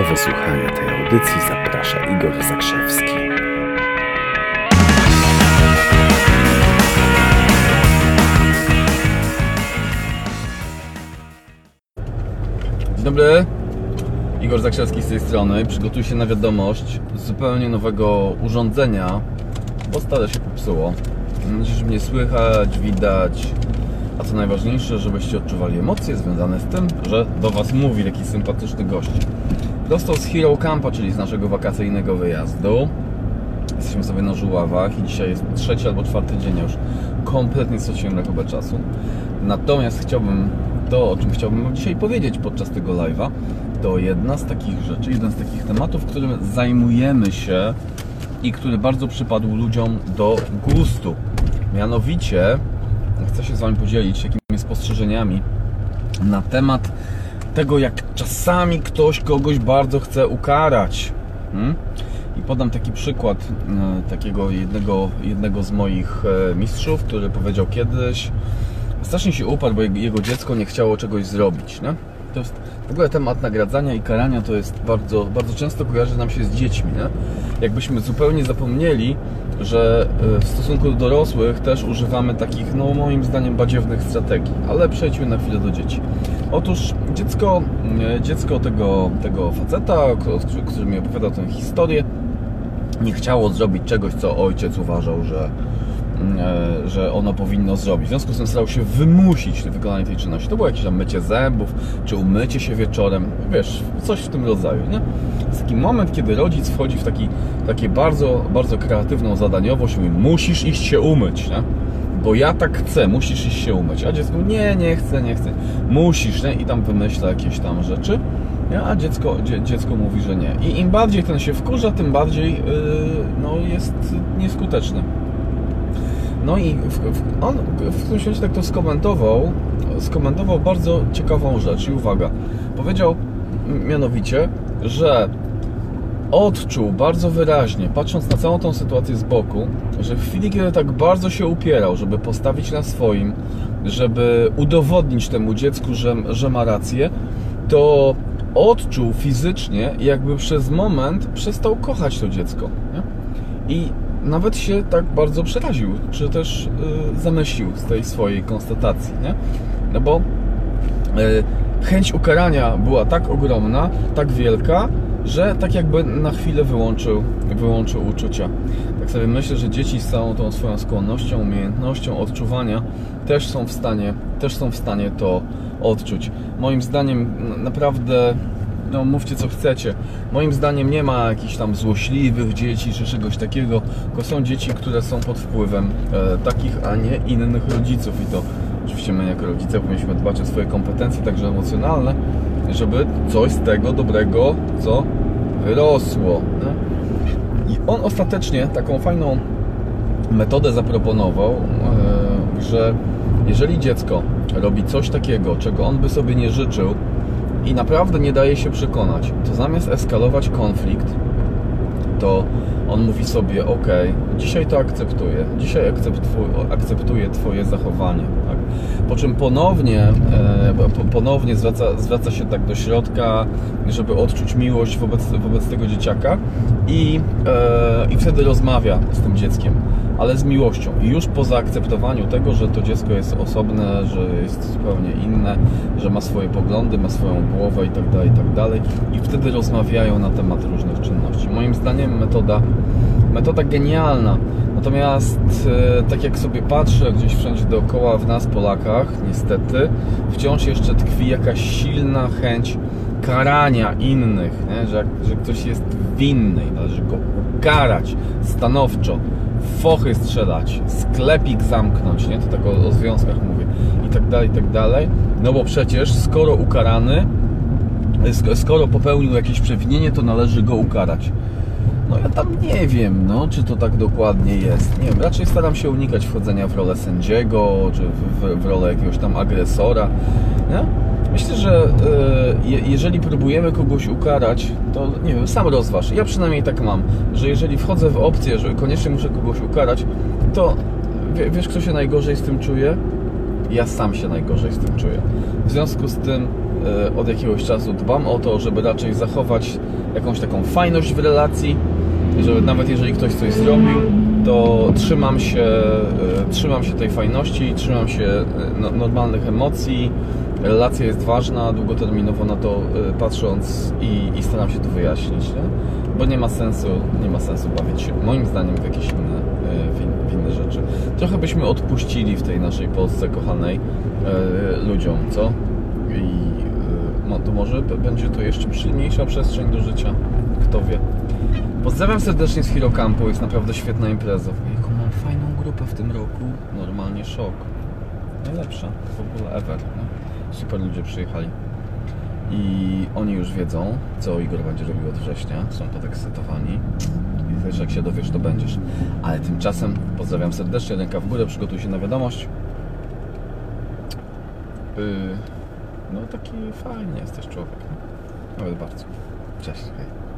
Do wysłuchania tej audycji zaprasza Igor Zakrzewski. Dzień dobry, Igor Zakrzewski z tej strony. Przygotuj się na wiadomość z zupełnie nowego urządzenia, bo stare się popsuło. Mam nadzieję, że mnie słychać, widać, a co najważniejsze, żebyście odczuwali emocje związane z tym, że do Was mówi jakiś sympatyczny gość. Prosto z Hero Campa, czyli z naszego wakacyjnego wyjazdu. Jesteśmy sobie na Żuławach i dzisiaj jest trzeci albo czwarty dzień już kompletnie straciłem rachubę czasu. Natomiast chciałbym, to o czym chciałbym dzisiaj powiedzieć podczas tego live'a, to jedna z takich rzeczy, jeden z takich tematów, którym zajmujemy się i który bardzo przypadł ludziom do gustu. Mianowicie chcę się z Wami podzielić jakimiś spostrzeżeniami na temat tego, jak czasami ktoś kogoś bardzo chce ukarać. Hmm? I podam taki przykład e, takiego jednego, jednego z moich e, mistrzów, który powiedział kiedyś, strasznie się uparł, bo jego dziecko nie chciało czegoś zrobić. Nie? To jest w ogóle temat nagradzania i karania to jest bardzo, bardzo często kojarzy nam się z dziećmi. Nie? Jakbyśmy zupełnie zapomnieli, że e, w stosunku do dorosłych też używamy takich, no moim zdaniem, badziewnych strategii. Ale przejdźmy na chwilę do dzieci. Otóż dziecko, e, dziecko tego, tego faceta, który mi opowiadał tę historię, nie chciało zrobić czegoś, co ojciec uważał, że, e, że ono powinno zrobić. W związku z tym starał się wymusić wykonanie tej czynności. To było jakieś tam mycie zębów, czy umycie się wieczorem, wiesz, coś w tym rodzaju, nie? Jest taki moment, kiedy rodzic wchodzi w taki, takie bardzo, bardzo kreatywną zadaniowość mówi, musisz iść się umyć, nie? Bo ja tak chcę, musisz iść się umyć. A dziecko, nie, nie chcę, nie chcę. Musisz, nie? I tam wymyśla jakieś tam rzeczy. A dziecko, dzie, dziecko mówi, że nie. I im bardziej ten się wkurza, tym bardziej yy, no, jest nieskuteczny. No i w, w, on w którymś momencie tak to skomentował, skomentował bardzo ciekawą rzecz. I uwaga, powiedział mianowicie, że odczuł bardzo wyraźnie, patrząc na całą tą sytuację z boku, że w chwili, kiedy tak bardzo się upierał, żeby postawić na swoim, żeby udowodnić temu dziecku, że, że ma rację, to odczuł fizycznie, jakby przez moment przestał kochać to dziecko. Nie? I nawet się tak bardzo przeraził, czy też yy, zamyślił z tej swojej konstatacji, nie? No bo yy, chęć ukarania była tak ogromna, tak wielka, że tak jakby na chwilę wyłączył, wyłączył uczucia. Tak sobie myślę, że dzieci z całą tą swoją skłonnością, umiejętnością odczuwania też są w stanie, też są w stanie to odczuć. Moim zdaniem naprawdę no mówcie co chcecie. Moim zdaniem nie ma jakichś tam złośliwych dzieci czy czegoś takiego, tylko są dzieci, które są pod wpływem e, takich, a nie innych rodziców i to oczywiście my jako rodzice powinniśmy dbać o swoje kompetencje, także emocjonalne, żeby coś z tego dobrego, co wyrosło. I on ostatecznie taką fajną metodę zaproponował, e, że jeżeli dziecko robi coś takiego, czego on by sobie nie życzył i naprawdę nie daje się przekonać, to zamiast eskalować konflikt, to on mówi sobie, ok, dzisiaj to akceptuję, dzisiaj akceptuję Twoje zachowanie. Po czym ponownie, e, ponownie zwraca, zwraca się tak do środka, żeby odczuć miłość wobec, wobec tego dzieciaka i, e, i wtedy rozmawia z tym dzieckiem, ale z miłością. I już po zaakceptowaniu tego, że to dziecko jest osobne, że jest zupełnie inne, że ma swoje poglądy, ma swoją głowę i tak dalej, i tak. I wtedy rozmawiają na temat różnych czynności. Moim zdaniem metoda metoda genialna. Natomiast e, tak jak sobie patrzę gdzieś wszędzie dookoła w nas Polakach, niestety, wciąż jeszcze tkwi jakaś silna chęć karania innych, nie? Że, że ktoś jest winny i należy go ukarać stanowczo, fochy strzelać, sklepik zamknąć, nie? To tak o, o związkach mówię i tak dalej, i tak dalej. No bo przecież skoro ukarany, skoro popełnił jakieś przewinienie, to należy go ukarać. No ja tam nie wiem, no, czy to tak dokładnie jest. Nie wiem, raczej staram się unikać wchodzenia w rolę sędziego, czy w, w rolę jakiegoś tam agresora. Nie? Myślę, że e, jeżeli próbujemy kogoś ukarać, to nie wiem, sam rozważ. Ja przynajmniej tak mam, że jeżeli wchodzę w opcję, że koniecznie muszę kogoś ukarać, to wiesz, kto się najgorzej z tym czuje? ja sam się najgorzej z tym czuję. W związku z tym e, od jakiegoś czasu dbam o to, żeby raczej zachować jakąś taką fajność w relacji, żeby nawet jeżeli ktoś coś zrobił, to trzymam się, e, trzymam się tej fajności, trzymam się e, no, normalnych emocji. Relacja jest ważna, długoterminowo na to e, patrząc i, i staram się to wyjaśnić, nie? bo nie ma sensu, nie ma sensu bawić się moim zdaniem w jakieś inne, w in- w inne rzeczy. Trochę byśmy odpuścili w tej naszej Polsce kochanej ludziom, co? I no, to może będzie to jeszcze przyjemniejsza przestrzeń do życia, kto wie. Pozdrawiam serdecznie z Hero Campu, jest naprawdę świetna impreza. Jaką mam fajną grupę w tym roku, normalnie szok. Najlepsza w ogóle ever. No. Super ludzie przyjechali. I oni już wiedzą, co Igor będzie robił od września. Są podekscytowani. I wiesz, jak się dowiesz, to będziesz. Ale tymczasem pozdrawiam serdecznie, ręka w górę, przygotuj się na wiadomość. Yy, no taki fajny jesteś człowiek. Nawet bardzo. Cześć. Hej.